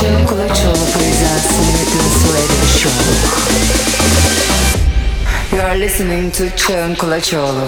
Çığın Kulaçoğlu presents Newton's Radio Show. You are listening to Çığın Kulaçoğlu.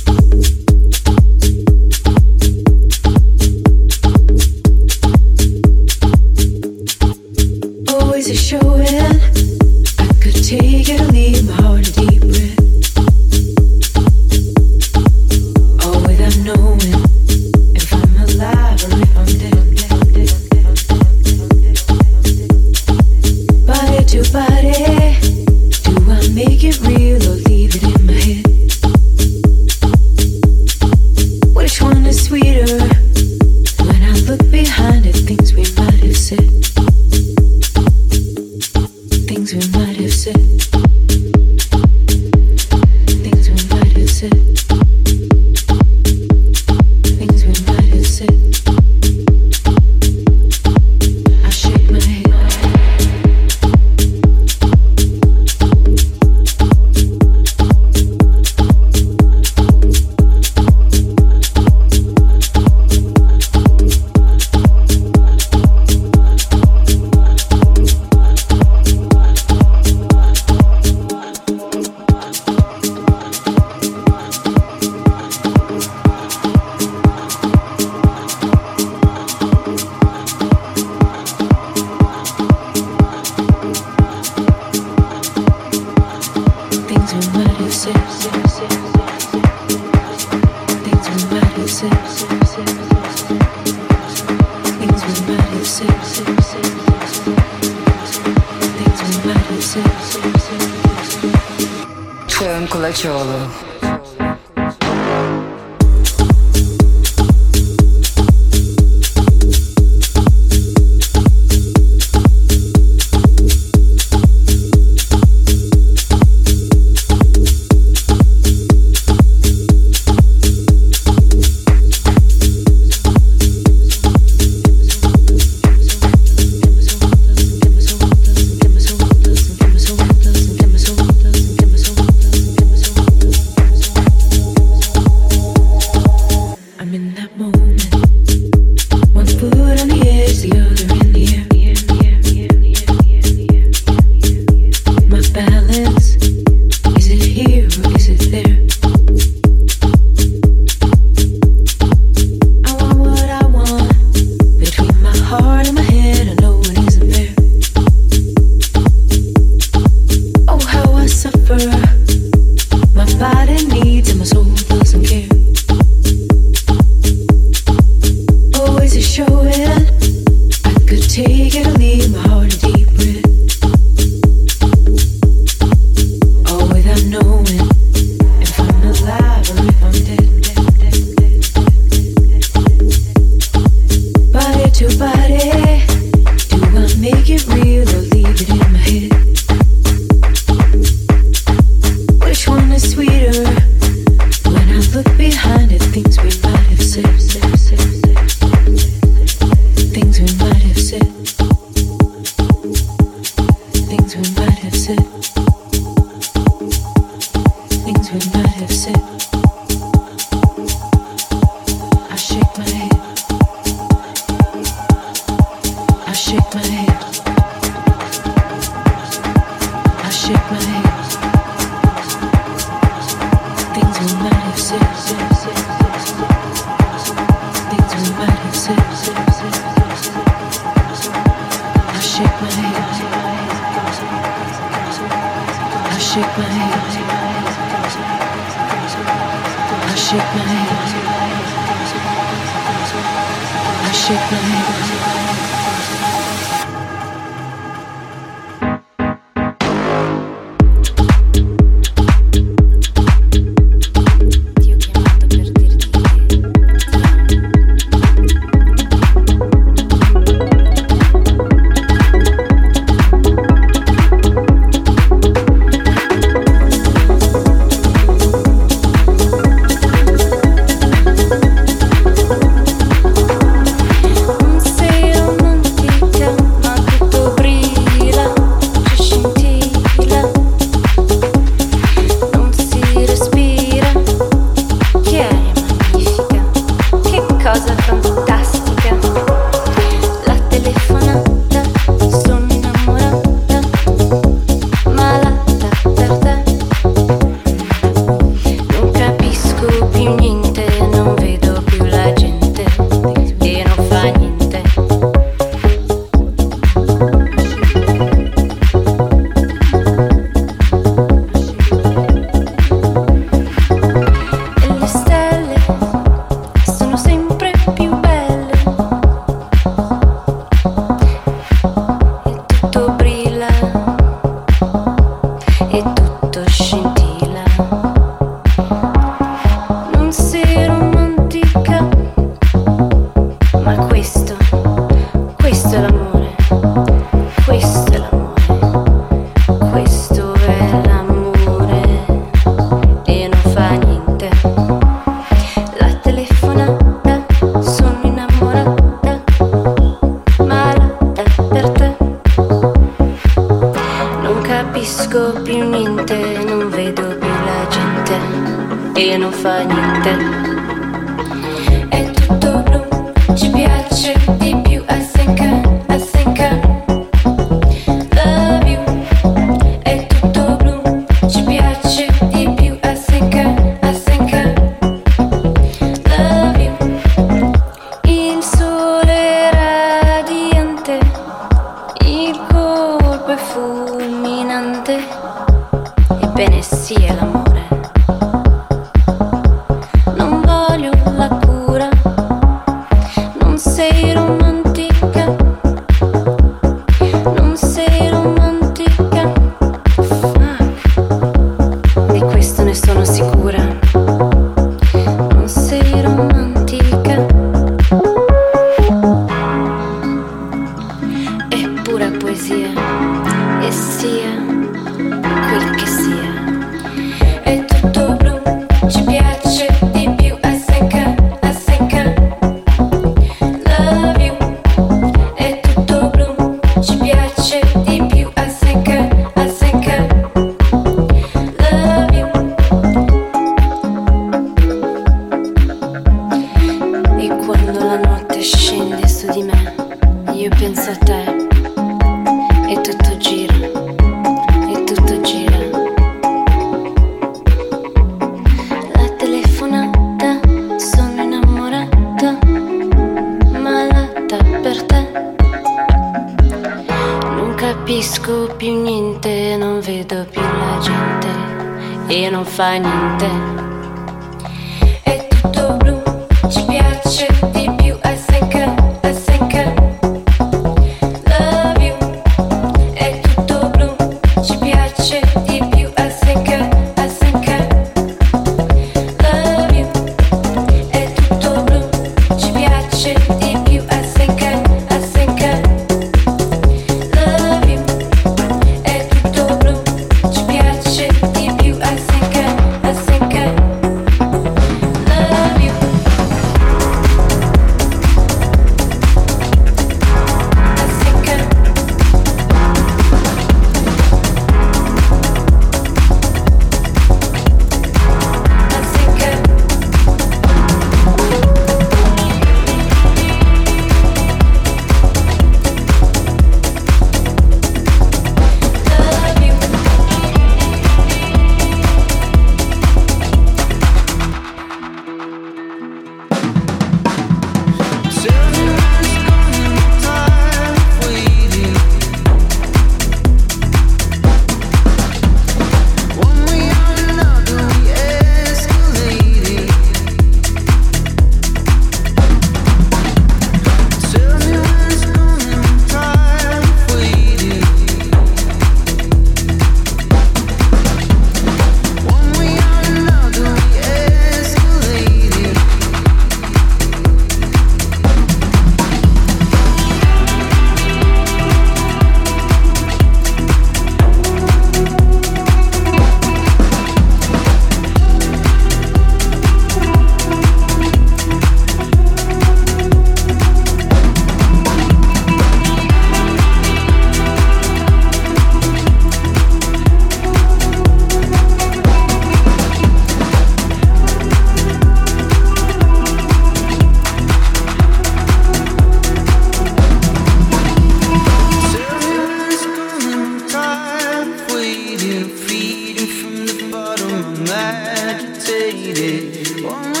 One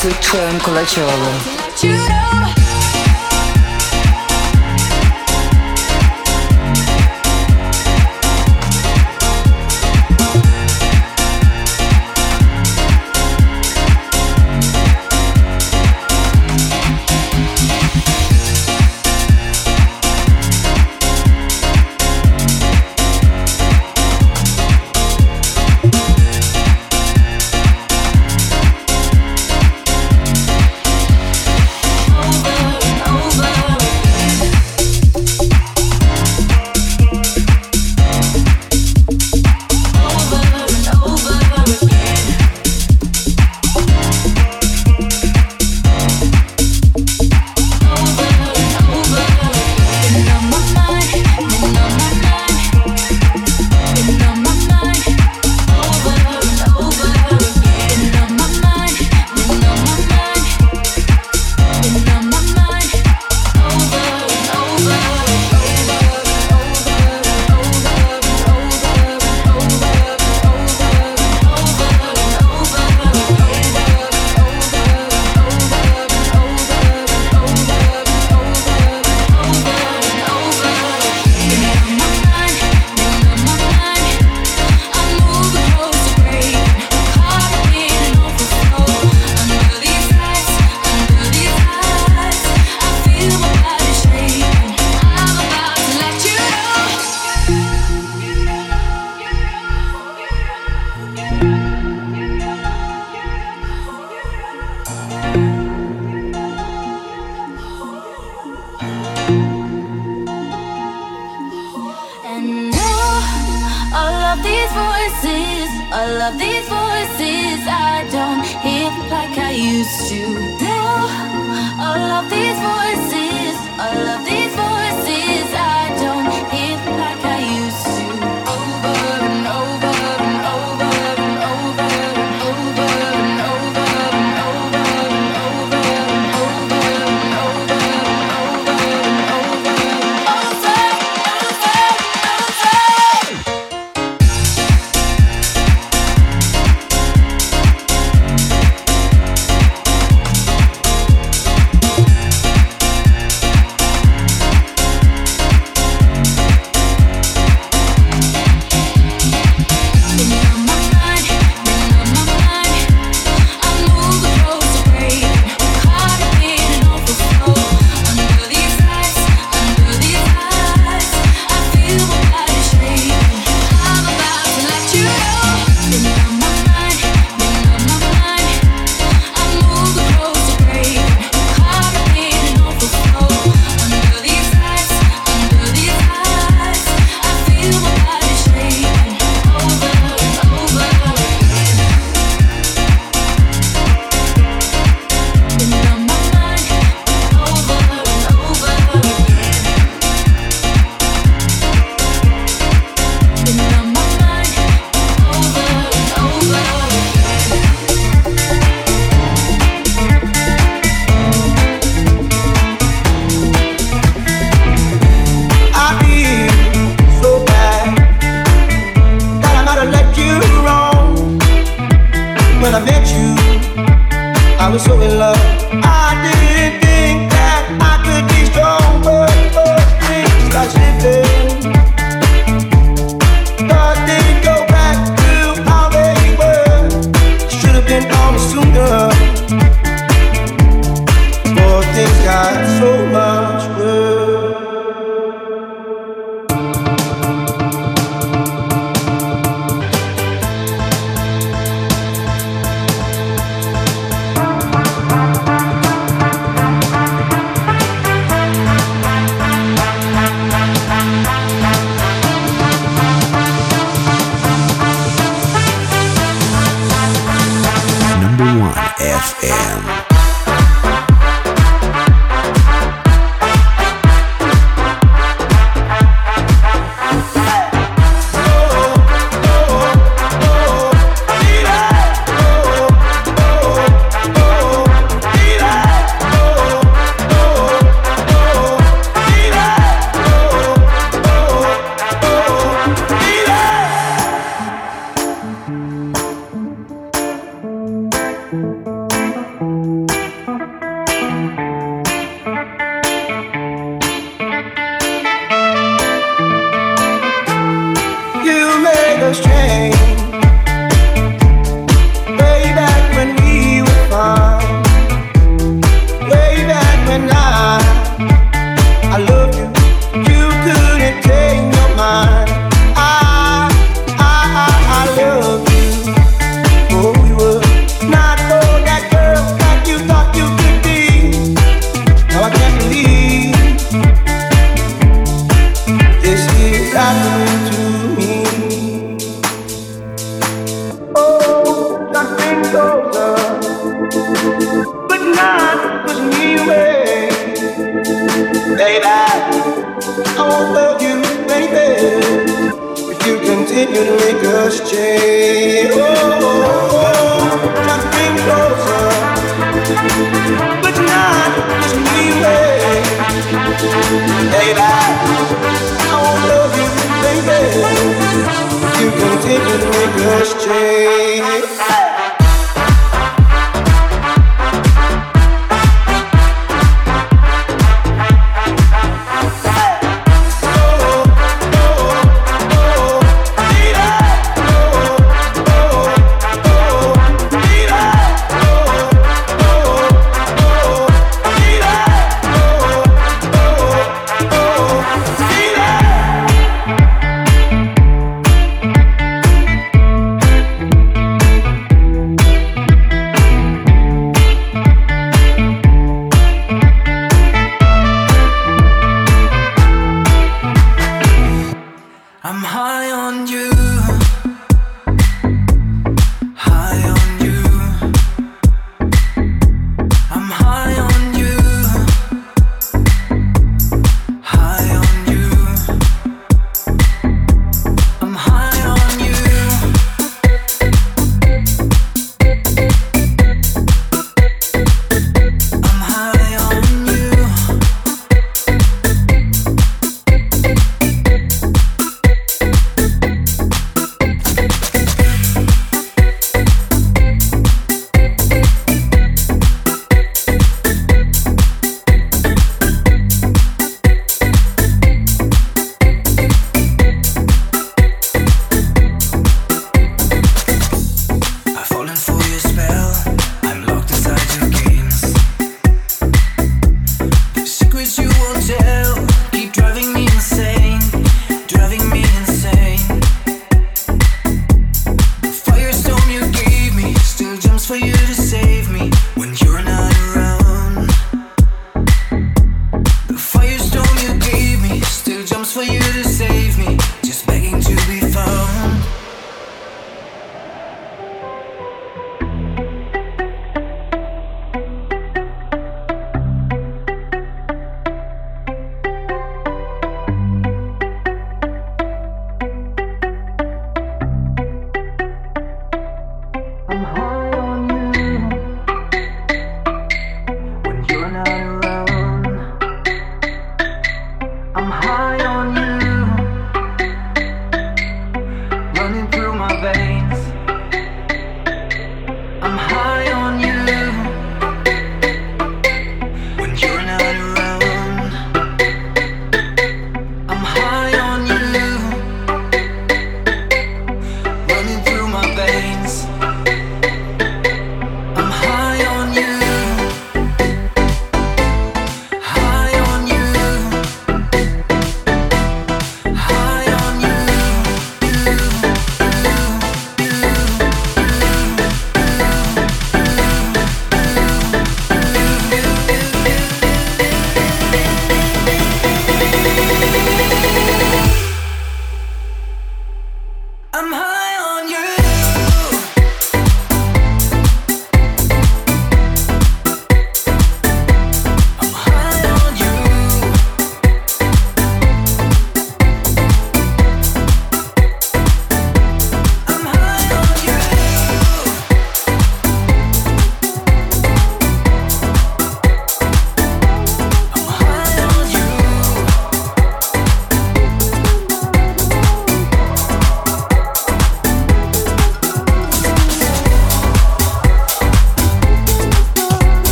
to term collateral.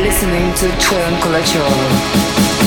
listening to Twin Collector.